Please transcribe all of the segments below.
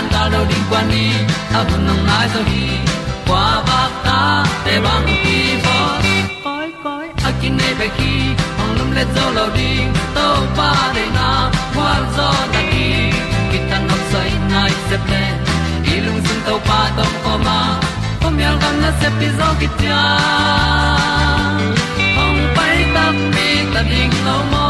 tan ga lo ding kwan ni a bu nang mai zo ba ta để băng đi bo koi koi a kin nei pe ki lum le zo lo ding pa na, qua zo na đi. Ki tan nok sai nai se ple lung sun to pa tom ko ma. Pom yal gần na se đi zo kia tia ong ta mi ta ding lo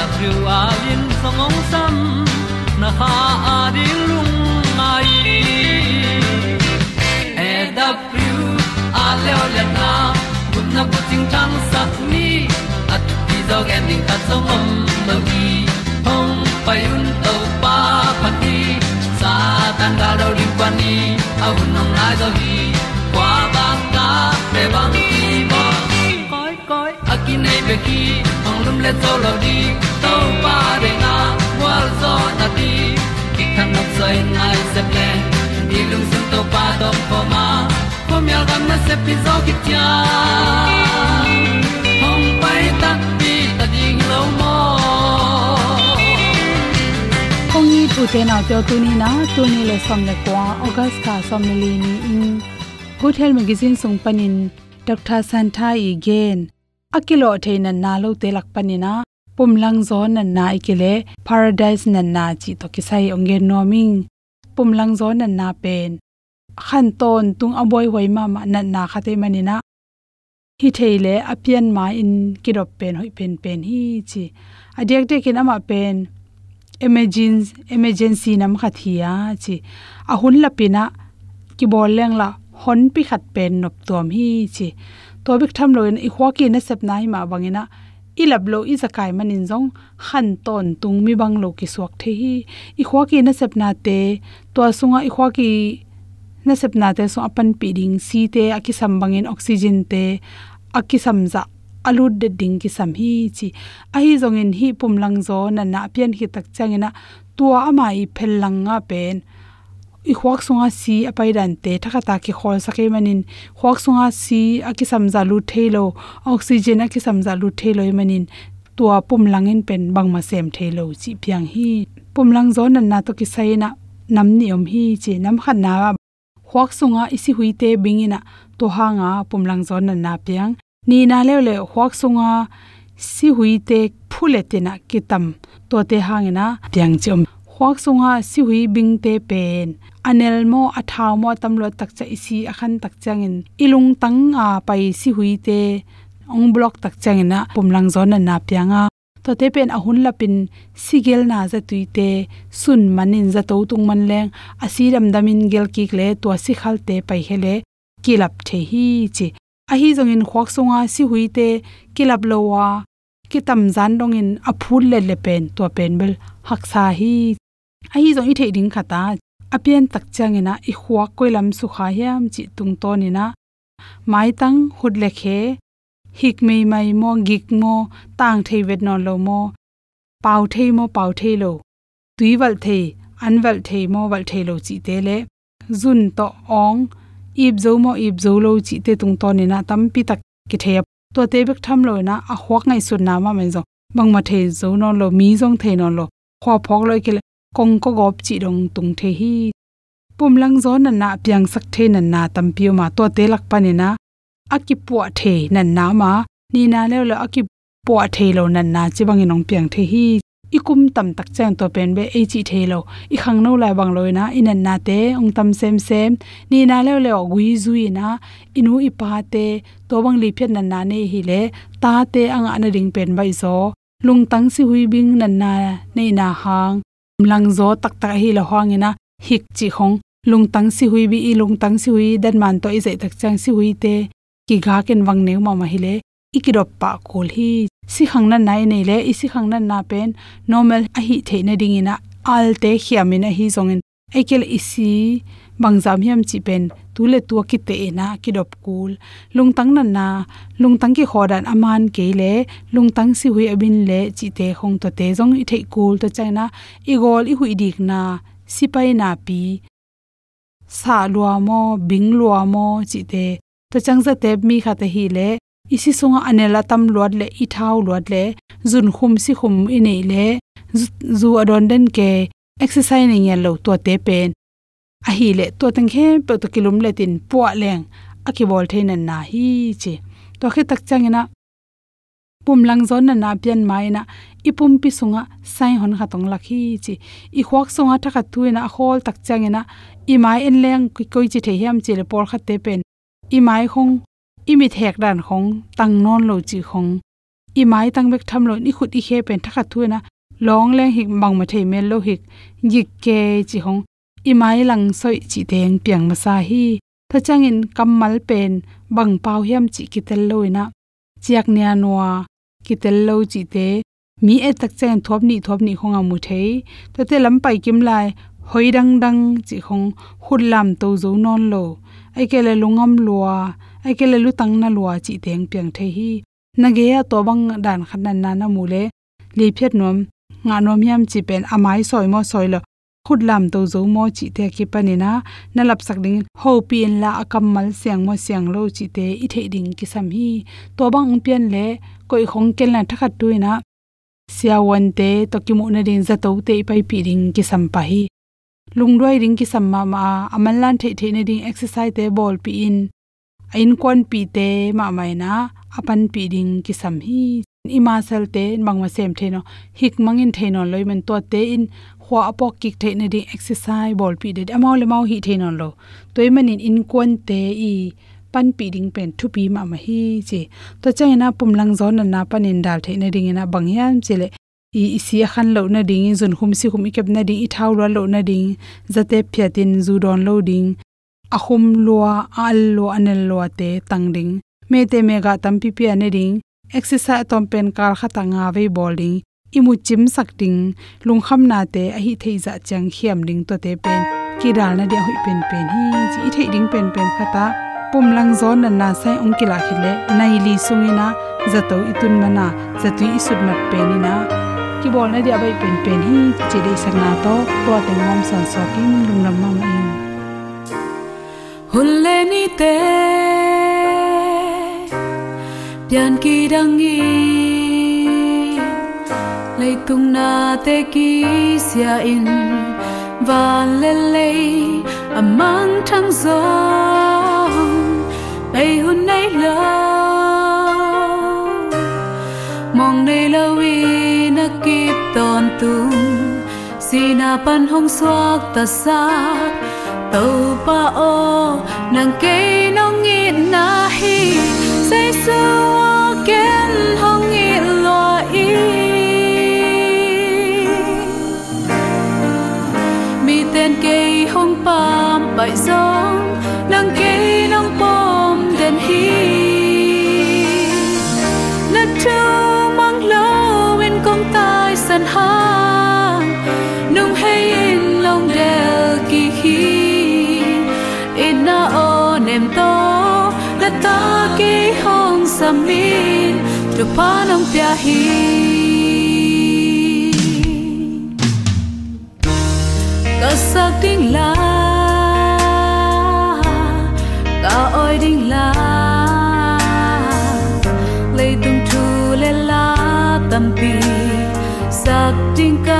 ti thru a lin song om sam na ha a di lung mai e da thru a le o le na kun na ko ting tang sat ni at ti dog ending ta song om lo gi hong pai un to pa pa ti sa tan ga do ri pa ni a un nong lai do gi kwa ba ta pe bang ki bo koi koi a ki nei pe ki le to lo di to pa de na wa zo na di ki kan nok sai nai se ple ni lung sun to pa do po ma po mi al gam na se pi zo ki tia hom pai ta pi ta ding lo mo kong ni tu te na te tu ni na tu ni le som le kwa august ka som le ni in. Good health magazine sung panin dr santha again akilo theina na lo te lak panina pumlang zo na na ikile, paradise na na chi to kisai onge noming pumlang zo na na pen. Khan ton tung aboi hoi ma ma na na khate manina hi theile apian ma in kirop pen, hoi pen pen hi chi. Adiak de kin ama pen emergency emergency nam khathia chi. Ahun lapina ki bol leng la hon pi khat pen nop tom hi chi to bik tham loin i khwa ki na sep nai ma bangina i lab lo i zakai manin jong han ton tung mi bang lo ki suak the hi. I khwa ki na sep na te to sunga i khwa ki na sep na te so apan pi ding si te aki sambangin oxygen te aki samza alut de ding ki sam hi chi. A hi jong in hi pum lang zo na na pian hi tak changina tua ama i phel lang pen i khwak sunga si apai dan te thaka ta ki khol sake manin khwak sunga si aki samja lu thelo, oxygen aki samja lu thelo manin tua pum langin pen bang ma sem thelo chi phyang hi. Pum lang zon na to ki sai na nam niom hi che nam khan na khwak sunga isi huite bingina to ha nga pum lang zon nan na piang ni na le le khwak sunga si hui te phule te na kitam. To te hangena pyang chom huak sunga si hui bing te pen. Anel mo athaw mo tamlo tak cha isi akhan tak changin. Ilung tang, a, pai si hui te ong block tak changina pumlang zona na pianga to te pen ahun lapin sigel na za tuite sun manin za to tung man leng. Asiram damin gel ki kle to si khal te pai hele kilap the hi chi. A hi zong in khwak sunga si hui te kilap lowa. Kitam zan dong in aphul le le pen to pen bel haksa hi a hi zong i the ding khata apian tak changena i khuwa koilam su kha hiam chi tung to ni na mai tang hut le khe hik mei mai mo gik mo tang thei vet non lo mo pau thei mo pau thei lo tui wal thei an wal thei mo wal thei lo chi te le zun to ong ip zo mo ip zo lo chi te tung to ni na tam pi tak ki thei to te bek tham lo na a hwak ngai sun na ma men zo bang ma thei zo non lo mi zong thei non lo khwa phok lo ki kong ko gop chi rong tung the hi pum lang zo na na piang sak the na na tam piu ma to te lak pa ni na aki puwa the na na ma ni na le lo aki puwa the lo na na chi bang inong piang the hi ikum tam tak chang to pen be e chi the lo i khang no la bang loi na in na te ong tam sem sem ni na le le gui zui na inu i pa te to bang li phet na na ne hi le ta te anga na ring pen bai zo lung tang si hui bing na na nei na hang lang zo tak tak hi la hwang ina, hik chi khong. Lung tang si hui bi i lung tang si hui dan man to i zai tak chang si hui te. Ki ga ken wang ne ma ma hi le. Ikirop pa kol hi. Si khangna nai nei le isi khangna na pen. Normal, a hi the na ding ina. Al te khiamina hi zongin ekel isi bangjam hiam chi pen tule tu ki te na, ki dop kul. Lungtang na na, lungtang ki khodan aman ke le, lungtang si hui abin le, chi te khong to te jong i thei kul to chaina i gol i hui dik na, sipai na pi. Sa lua mo, bing lua mo, chi te, to changza te mi kha te hi le isi sunga anela tam luat le, i thau luat le, zun khum si khum i nei le, zu adon den ke, exercise ni ya lo to te pen a hi le to tang khe pe to kilum le tin puwa leng. A ki bol thein na hi che. To khe tak changena pum lang zon na na pian mai na. Ipum pi sunga sai hon kha tong lakhi chi i khwak sunga tha kha na, hol tak changena i mai en leng ki koi chi the hiam chi le por kha te pen. I mai khong i mi thek dan khong tang non lo chi khong. I mai tang bek tham lo ni khut i khe pen tha kha na, long leng hik mang ma thei mel lo hik. Yik ke chi khong i mai lang soi chi teng piang ma sa hi tha changin kamal pen bang pau hiam chi kitel loina chiak nia noa kitel lo chi te mi e tak chen thop ni thop ni khonga mu thei ta te lam pai kim lai hoi dang dang chi khong khul lam to zo non lo ai ke le lungam lua ai ke le lu tang na lua chi teng piang the hi na ge ya to bang dan khan na na mu le li phet nom nga nom yam chi pen amai soi mo soi lo khut lam to zo mo chi te ki panina na lap sak ding, ho pin la akamal siang mo siang lo chi te, i the ding ki sam hi. To bang pian le, koi khong kel e na thakhat tuina sia wan te, to ki mu na ding za to te pai pi ding ki sam pa hi. Lungdoi ding ki sam ma ma amal lan the the na ding exercise te ball pi in. Ain kon pi te, ma mai e na, apan pi ding ki sam hi. Ima sel te mangma sem the no, hik mangin the no, loi men to te in khwa apok kik the na ding exercise ball pi de amau le mau hi the no lo toy manin in kon te i pan pi ding pen thu pi ma ma hi che. To changena pumlang zon na na panin dal the na ding na bangyan chele i isia khan lo na ding zun khum si khum ikep na ding i thau lo lo na ding zate phyatin zu don lo ding ahum lua al lo anel lo te tang ding me te me ga tam pi pi ane ding exercise tom pen kar khata nga ve bowling imu chim sak ding, lung kham na te, a hi thei za chang khiam ding to te pen. Ki dal na dia hoi pen pen, hi chi thei ding pen pen khata pum lang zon na na sai ong kila khile nai li sungina zato itun mana zatui isut mat penina ki bol na dia bai pen pen, hi che dei sakna to to te ngom san so kin lung lam ma in. Hulle ni te, pian ki dang ngi tung na te ki sia in. Và lê lê à ảnh thăng gió. Bay hun nay lơ mong nay lo wi na kịp tòn tung sina pan hong suak ta sa tàu pa o nang cây nong ngit na hi. Say sưa ken hong bãi gió nâng nang nâng bom đèn hi nát tu mang lo bên công tai sân hang nung hay in lòng đèo kỳ khi in na o nem to na ta kỳ hong samin tu pa nong pia sak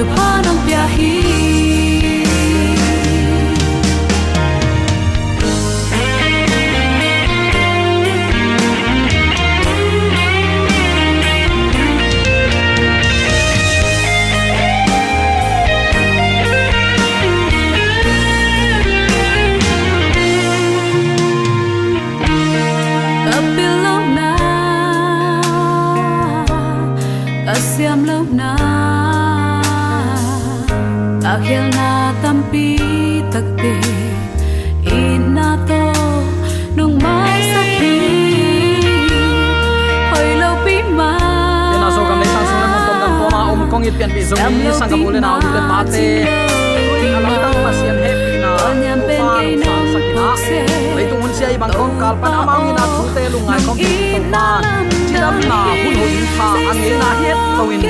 tu pa nong zong ni sang kam ulen au den mate alam tang pasian happy na Onyam pen kay nong sakina pukse. leitung hun sia ibang kong kal pan amang ina thu te lungai kong ki to ma chiram na hun hun tha angin na het loin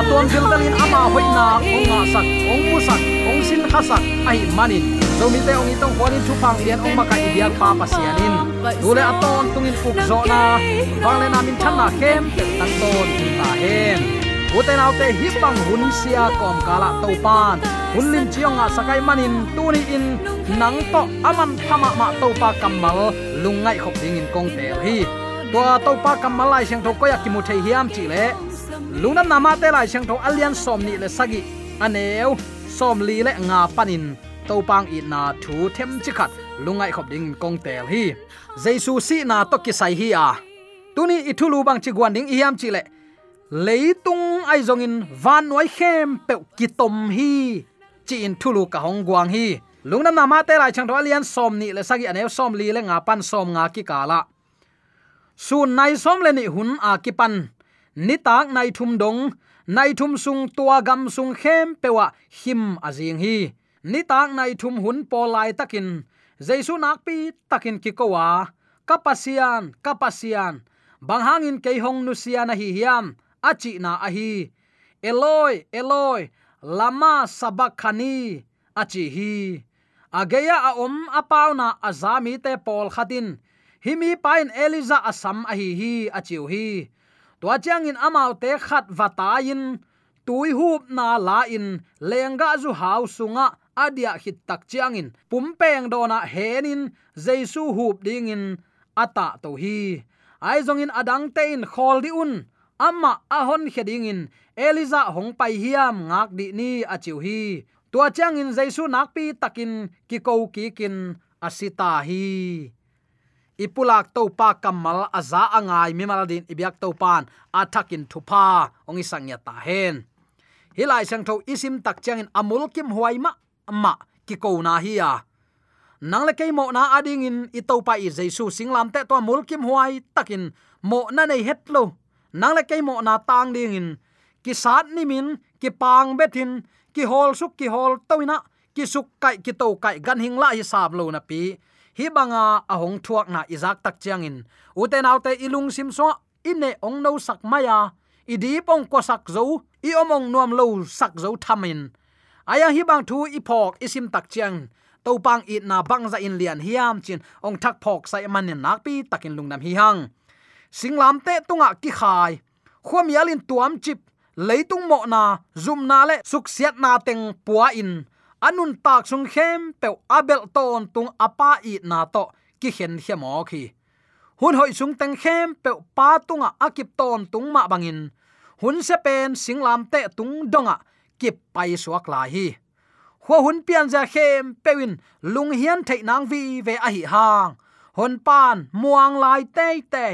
aton fil dalin ama hoina onga sak ong pu sak ong sin khasak ai manin zomi te ong itong hwani thu phang lian ong maka ibiak pa pasianin dule aton tungin puk zo na wangle na min than na khem te ton ta hen uten autte hi bang hun sia kom kala to pan hun lim chiong a sakai manin, tuni in, nang to aman thama ma to pa kamal, lungai khop ding in kong tel hi. To to pa kamal lai sang tho ko ya ki mu thei hiam chi le. Lungnam nama te lai sang tho alian som ni le sagi. Aneu, som li le nga panin to pang i na thu them chi khat, lungai khop ding in kong tel hi. Jesu si na to ki sai hi a. Tuni ithulu bang chi gwan ding i hiam chi le leitung ai zong in, van noi khem pe ki hi. Chi in thulu ka hong guang hi. Lungnam na ma te lai chang thwa lian som ni le sagi à anew som li le nga pan som nga ki kala su nai som le ni hun à a ki pan. Ni tak nai thum dong nai thum sung tua gam sung khem pewa à him azing hi. Ni tak nai thum hun po lai takin jaisu nak pi takin ki kowa kapasian kapasian bang hangin ke hong nu sia na hi hiam achi na ahi. Eloi eloi, lama sabakhani achi hi ageya a om apau na azami te pol khatin. Himi pain eliza asam ahi hi achiu hi to chang in amau te khat vatayin. Tui hup na la in lenga zu hau sunga, adia hit tak chiang in pumpeng dona henin jesu hup ding in ata to hi ai zong in adang te in khol di un amma ahon kheding in. Eliza hong pai hiam ngak di ni achiu hi. Tua chang in jaisu nak pi takin ki ko ki kin asita hi. Ipulak to pa kamal aza angai mimal din ibyak to pan athakin thupa. Ongi sangya ta hen. Hilai sang tho isim tak changin amul kim huai ma ma ki ko na hi ya nang le keimo na ading in i pa i jaisu singlam te to amul kim huai takin mo na nei het lo nang le keimo na tang ding in. Ki sat ni min, ki pang betin ki hol suk, ki hol toina ki suk kai, ki to kai gan hing la hi sab lo na pi. Hi banga ahong thuak na izak tak chiang in. Uten autte ilung sim so ine ong no sak maya idi pong ko sak zo i omong nuam lo sak zo thamin aya hi bang thu i phok isim tak chiang. To pang it na bang za in lian hiam chin. Ong thak phok sai man nin nak pi, takin lungnam hi hang singlam te tunga ki khai khom yalin tuam chip leitung mo na zum na le suk siat na teng puwa in. Anun tak sung khem pe abel ton tung apa i na to ki hen hemo khi hun hoi sung teng khem pe pa tunga akip ton tung ma bangin hun se pen singlam te tung donga kip pai suak la hi. Ho hun pian za khem pewin lung hian thei nang vi ve a hi hang hon pan muang lai te te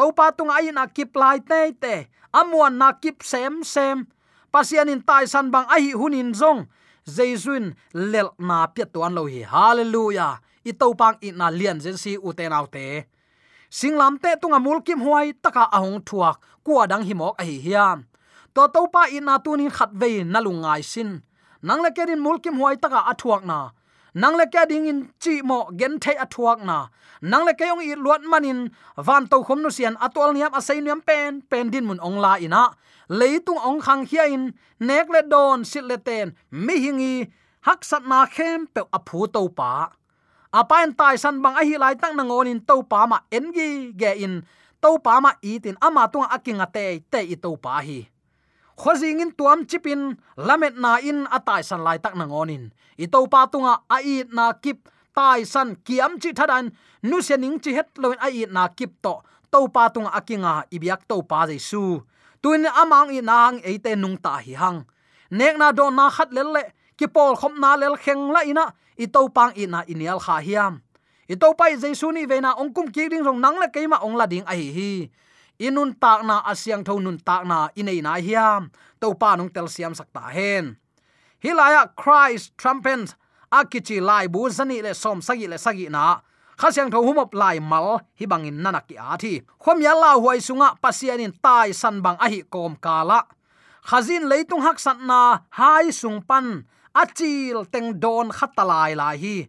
to pa tung ai na kip lai te te. Amuan na kip sem sem. Pasian in tai san bang ai hunin zong. Jesuin lel na pia tuan lo hi. Hallelujah. I to pang i na lian zen si u te nau te. Singlam te tunga mulkim huai taka ahong thuak. Kwa dang hi mok a hiam. To to pa i na tunin khat ve na lungai sin. Nang le kerin mulkim huai taka athuak na nang le kya ding in chi mo gen thei athuak na. Nang le kayong i luat manin van to khom nu sian atol niam asai niam pen pen din mun ong la ina. Leitung ong khang hia in, nek le don sit le ten, mi hingi hak sat na khem pe aphu to pa. Apain tai san bang a hi lai tak na ngon in to pa ma engi ge in, to pa ma itin ama tung akinga te te i to pa hi khozing in tuam chipin, lamet na in atai san lai tak nang onin. I to pa tunga a i na kip, tai san kiam chi thadan. Nu sening chi het loin a i na kip to. To pa tunga akinga ibyak to pa jesu. Tuin amang i nang eite nung ta hi hang. Nek na do na khat lel le, ki pol khom na lel kheng la ina, i to pang i na inial kha hiam. I to pai jesu ni ve na ong ki ding rong nang le keima ong la ding a hi hi inun takna asyang tho nun takna inei na hiam. To pa nong tel siam sakta hen. Hilaya christ trumpet akichi lai bu zani le som sagi le sagi na. Khasyang tho humop lai mal hi bangin nanak ki thi khom ya la huai sunga pasianin tai san bang a hi kom kala. Khazin leitung hak sat na hai sung pan achil teng don khatalai la hi.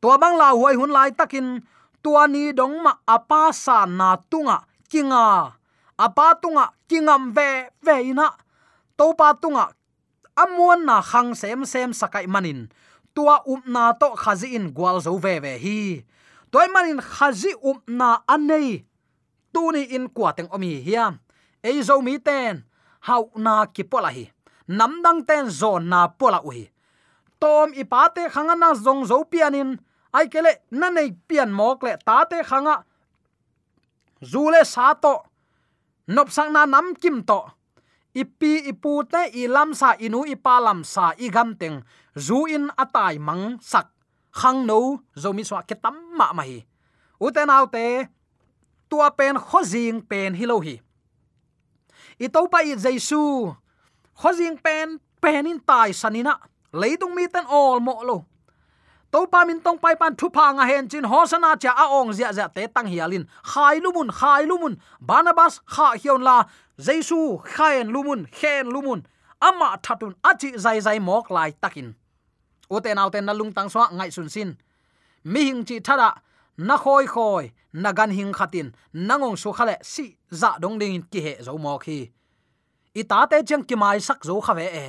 Tua bang la huai hun lai takin, tua ni dong ma apa sa na tunga kinga. Apa tunga kingam ve ve ina. To pa tunga amuan na khang sem sem sakai manin. Tua up na to khazi in gwal zo ve ve hi. Toy manin khazi up na anei. Tuni in kwateng omi hiam ei zo mi ten. Hau na ki pola hi. Namdang ten zo na pola uhi. Tom ipate khanga na zong zo pianin. Ai kele na nei pian mok le ta te khanga. Zule sa to nop sang na nam kim to ipi ipu te i lam sa inu ipa lam sa i gam teng zu in atai mang sak khang no zomi swa ke tam ma mai uten autte tua pen khozing pen hilo hi i to pa i jesu khozing pen pen in tai sanina leitung mi tan all mo lo to pa min tong pai pan thu pa nga hen chin hosana cha a ong zia zia te tang hialin. Khai lumun khai lumun. Barnabas, kha hion la. Jesu khaen lumun, khen lumun. Ama thatun achi zai zai mok lai takin. Ote auten na nalung tang so ngai sun sin. Mi hing chi thara na khoi khoi, na gan hing khatin nangong su khale, si za dong ding ki he zo mo khi i ta te chang ki mai sak zo khawe e.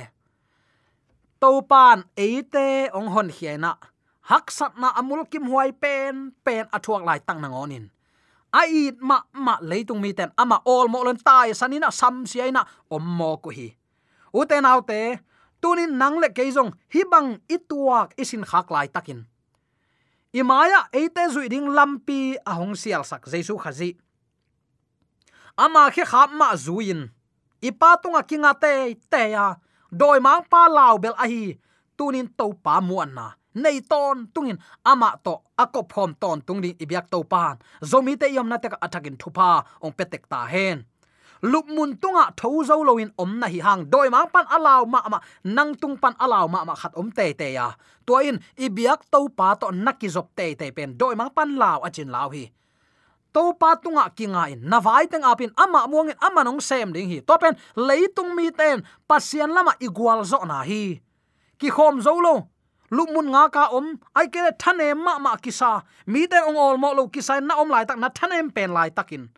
To pan eite ong hon hiena hak sat na amul kim huai pen pen athuak lai tang nang onin ai ma ma leitung mi ten ama all mo lon tai sanina sam siai na om mo ko hi. Uten autte tunin nang le keizong hibang ituak isin khak lai takin. Imaya eite zui ding lampi ahong sial sak jesu khazi. Ama khe khap ma zuin. Ipa tunga kinga te te ya. Doi mang pa law bel ahi tunin to pa muan na nei ton tungin ama to ako phom ton tung ibyak to pan. Zomi te yom na te athakin thupa, ong petek ta hen. Lup mun tunga tho zo lo in om na hi hang. Doi mang pan alaw ma ma nang tung pan alaw ma ma khat om te te ya. To in ibyak to pa to nakizop te te pen. Doi mang pan law achin law hi. To pa tunga kinga in. Nawai teng apin ama muangin ama nong sem ding hi. To pen leitung mi ten, pasien lama igual zo na hi. Ki khom zo lo lumun nga ka om, ai ke thane ma ma kisa. Mi te ong ol mo lo kisa na om lai tak na thanem pen lai takin.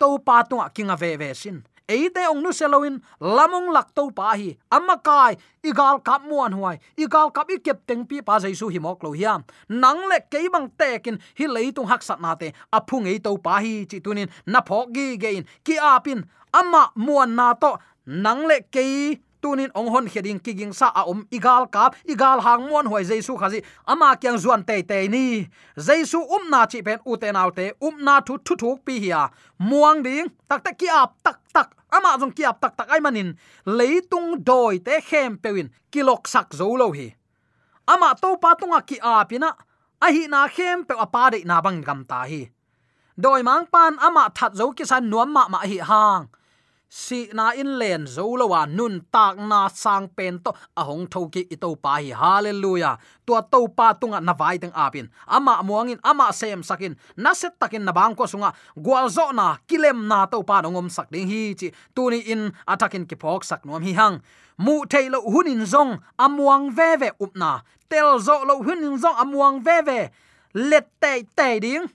To pa tunga kinga ve ve sin. Eite ong nu seloin lamong lak to pa hi. Amma kai igal kap muan huai. Igal kap i kep teng pi pa jaisu hi mok lo hiam. Nang le ke bang tekin hi leitung hak sat na te. Aphung ei to pa hi, chi tunin, na phok gi gein. Ki apin amma muan na to. Nang le ke tunin ong hon heding kiging sa a om igal kap, igal hang mon hoi jesu khazi. Ama kyang zuan te te ni. Jesu um na chi pen u te nau te um na thu thu thuk pi hia. Muang ding, tak tak ki ap tak tak. Ama jong ki ap tak tak ai manin. Leitung doi te khem pewin kilok sak zo lo hi. Ama to pa tunga ki apina a hi na khem pe apa de na bang gam ta hi. Doi mang pan ama that zo ki san nuam ma ma hi hang si na in len zo lo wa nun tak na sang pen to. A hong tho ki ito pa hi. Hallelujah. Tua to pa tunga na vai teng apin ama muangin ama sem sakin na set takin na bang ko sunga. Gwal zo na kilem na to pa ngom sak ding hi chi. Tuni in atakin ki phok sak nom hi hang. Mu thailo hunin zong amuang ve ve upna tel zo lo hunin zong amuang ve ve. Let te te ding.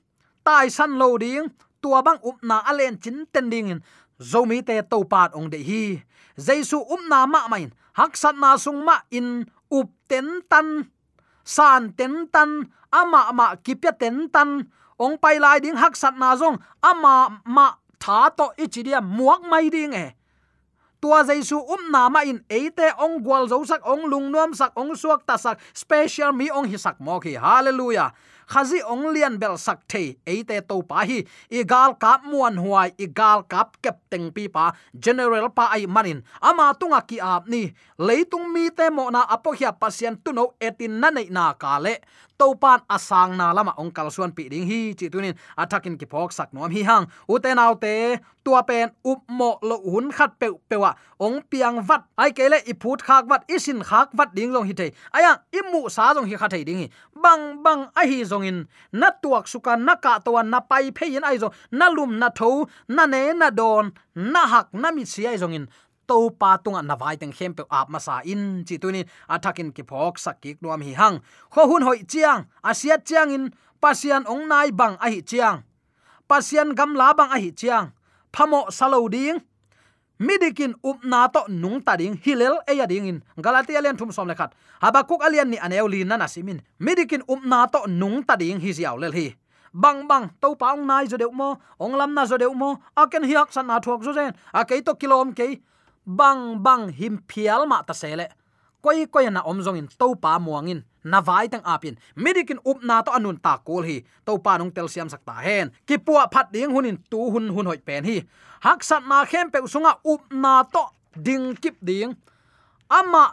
Tai san lo ding. Tua bang upna alen chin ten ding zomi te to pat ong de hi. Jaisu um na ma main. Hak sat na sung ma in up ten tan. San ten tan. Ama ma kipya ten tan. Ong pai lai ding hak sat na zong. Ama ma tha to ichidia muak mai ding e. Tua jaisu um na ma in eite ong gwal zo sak, ong lung nuam sak, ong suak ta sak. Special mi ong hi sak mo ki. Hallelujah khazi ong lian bel sak the eite to pa hi. Igal kap muan huai igal kap kep teng pi pa. General pa ai manin. Ama tunga ki ap ni. Leitung mi te mo na apo hia pasien tuno etin na nei na ka le. To pan asang na lama ong kal suan pi ding hi, chi tunin. Attacking ki phok sak nom hi hang. Uten autte tua pen up mo lo hun khat pe, pewa. Ong piang vat. Ai kele i phut khak vat isin khak vat ding long hi te aya imu sa jong hi khathei ding bang bang, a hi zong in na tuak suka, na ka to na pai phe in ai zo na lum, na tho, na ne, na don, na hak, na mi si ai zong in to pa tunga na vai teng hem pe ap ma sa in, chi tu ni athakin ki phok sak ki nuam hi hang. Kho hun hoi chiang asia chiang in, pasian ong nai bang a hi chiang. Pasian gam la bang a hi chiang. Phamo salo ding midikin upna to nung ta ding hilel e ya ding in galatia len thum som lekhat habakuk alian ni aneu li na nasimin. Midikin upna to nung ta ding hi ziaw lel hi. Bang bang, to paung nai zo deu mo, ong lam na zo deu mo a ken hiak san na thuak zo zen, a ke to kilom ke bang bang, him phial ma ta sele koi koi na om zong in to pa muangin na vai tang apin. Medikin up na to anun ta kol hi. To pa nong tel siam sakta hen. Ki puwa phat ding hunin tu hun hun hoi pen hi. Hak sat na khem pe usunga up na to ding kip ding. Ama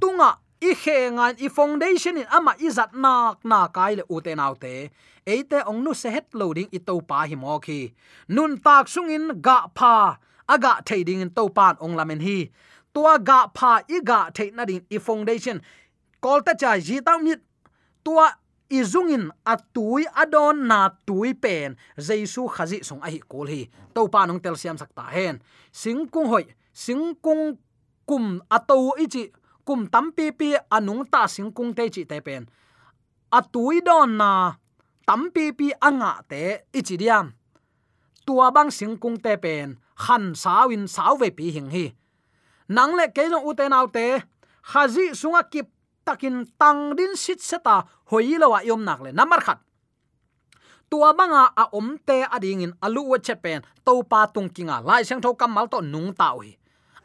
tunga i khengan i foundation in ama i zat nak na kai le ute naute eite ong nu se het loading i to pa hi mo khi nun tak sungin ga pha. Aga thading in to pan ong lamen hi. Tua ga pha i ga theina din i foundation kolta cha ji tam nit tua izungin atui adon na tui pen jesu khazi song ai kol hi. To pa nong tel siam sakta hen. Singkung hoi singkung kum ato ichi kum tam pi anung ta singkung te chi te pen atui don na tam pi anga te ichi diam. Tua bang singkung te pen khan sawin sawe pi hing hi. Nang le ke no uten autte khazi sunga kip takin tang din sit seta hoilowa yom nak le namar khat. Tua manga a omte ading in alu wa chepen to pa tung kinga lai sang tho kamal to nung tau hi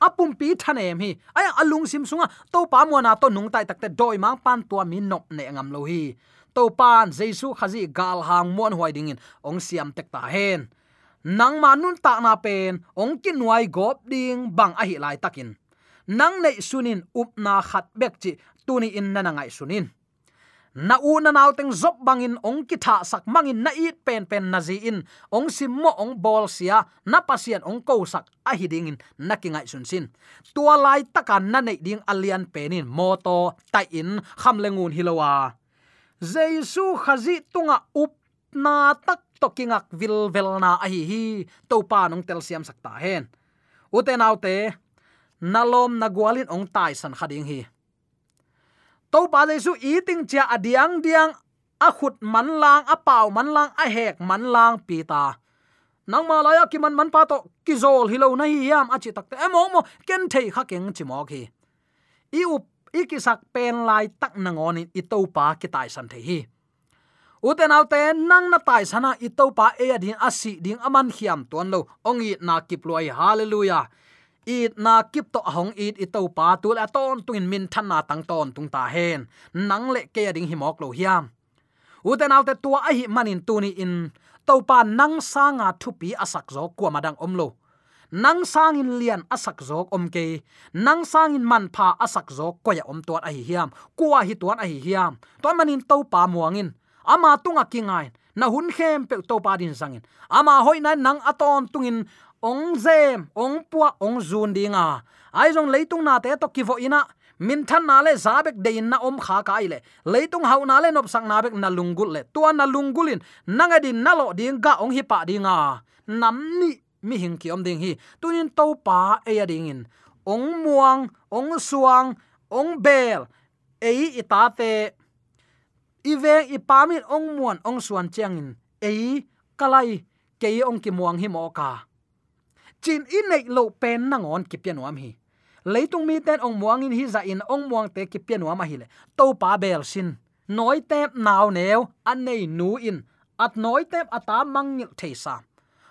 apum pi thanem hi aya alung sim sunga to pa mo na to nung tai takte doi mang pan tua min nop ne ngam lo hi. To pan jesu khazi gal hang mon huai ding in, ong siam tek ta hen. Nang manun ta na pen, ong kin nuai gop ding bang a hi lai takin nang nei sunin up na khat bek chi tuni in na ngai sunin. Na u na naw teng zop bangin ong ki tha sak mangin na it pen pen na zi in. Ong sim mo ong bol sia, na pasien ong ko sak a hiding in na ki ngai sun sin. Tua lai takan na nei ding alian penin moto tai in, kham lengun hilowa jesu khazi tunga up na tak tokingak vil velna a hi hi, to pa nong tel siam sakta hen. Uten autte nalom nagwalin ong tai san khading hi. To pa jesu eating cha adiang diang, a khut man lang, a pau man lang, a hek man lang pi ta nang ma laya ki man man pa to, ki zol hilo na hi yam, a chi tak te emo mo, ken thei kha keng chi mo ki i u i ki sak pen lai tak na ngon i to pa ki tai san the hi. Uten autte nang na tai sana, i to pa e adin asi ding aman khiam ton lo ongi na kip loi hallelujah it na kip to hong it i to pa tu la ton tuin min than na tang ton tung ta hen. Nang le ke ding hi mok lo hiam. Uten autte tua a hi manin tu ni in. To pa nang sanga thupi asak zo kwa madang omlo nang sang in lian asak zok om ke. Nang sang in man pha asak zok ko ya om tuat a hi hiam. Kwa hi tuan a hi hiam. To manin to pa muangin ama tunga kingai na hun khem pe to pa din sangin ama hoi na nang aton tungin ong zem ong puwa ong zun dinga ai jong leitung na te to kivo ina min than na le zabek de na om kha ka ile leitung hau na le nop sang na bek na lungul le tua na lungulin nanga din na lo ding ga ong hi pa dinga nam ni mi hing ki om ding hi. Tunin to pa e ya ding in ong muang ong suang ong bel ei itate iveng ipamit ong muan ong suan chiangin ei kalai ke ong ki muang hi mo ka chin in nei lo pen na ngon ki pian wam hi. Leitung mi ten ong muang in hi za in ong muang te ki pian wam hi le. To pa bel sin. Noi tep naw neu, an nei nu in. At noi tep ata mangil theisa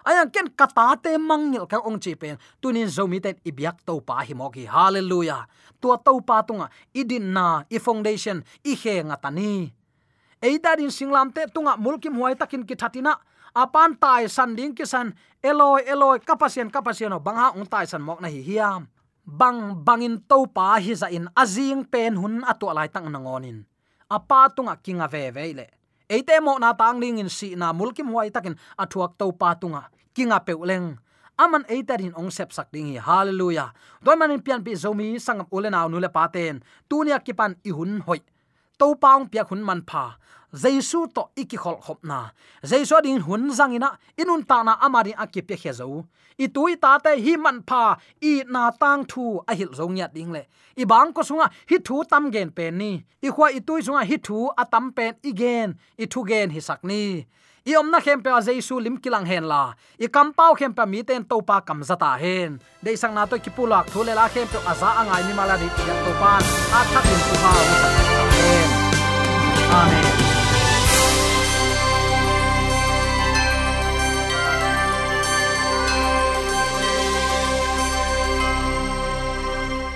ayang ken kata te mangil ka ong chi pen. Tunin zomi ten ibyak to pa hi mo ki hallelujah. Tua to pa tunga. Idin na, i foundation, i he ngatani eita din singlam te tunga mulkim huai takin ki thatina apan tai san ding ki san, eloi eloi kapasian kapasian bang ha ung tai san mok na hi hiam. Bang, bangin to pa hi za in azing pen hun atu lai tang nangonin apa tunga kinga ve ve le. Eite mo na tang ding in si na mulkim huai takin athuak to pa tunga, kinga peuleng aman eitarin ong sep sak ding hi. Hallelujah. Doi manin pian pi zomi sangam ulenaw nule paten tunia kipan ihun hoi to paung pia khun man pha. Jaisu to iki khol khop na. Jaisu ding hun zangina inun ta na amari akipya khe zo i tui ta te hi man pha, i na tang thu a hil zong ya ding le. I bang ko sunga, hi thu tam gen pe ni. I khwa i tui sunga, hi thu a tam pen i gen. I thu gen hi sak ni. I om na khem pe a jaisu lim kilang hen la. I kam pau khem pe mi ten to pa kam zata hen. De sang na to ki pulak thule la khem pe aza angai ni mala ni ya to pa a thak in tu ha hen amen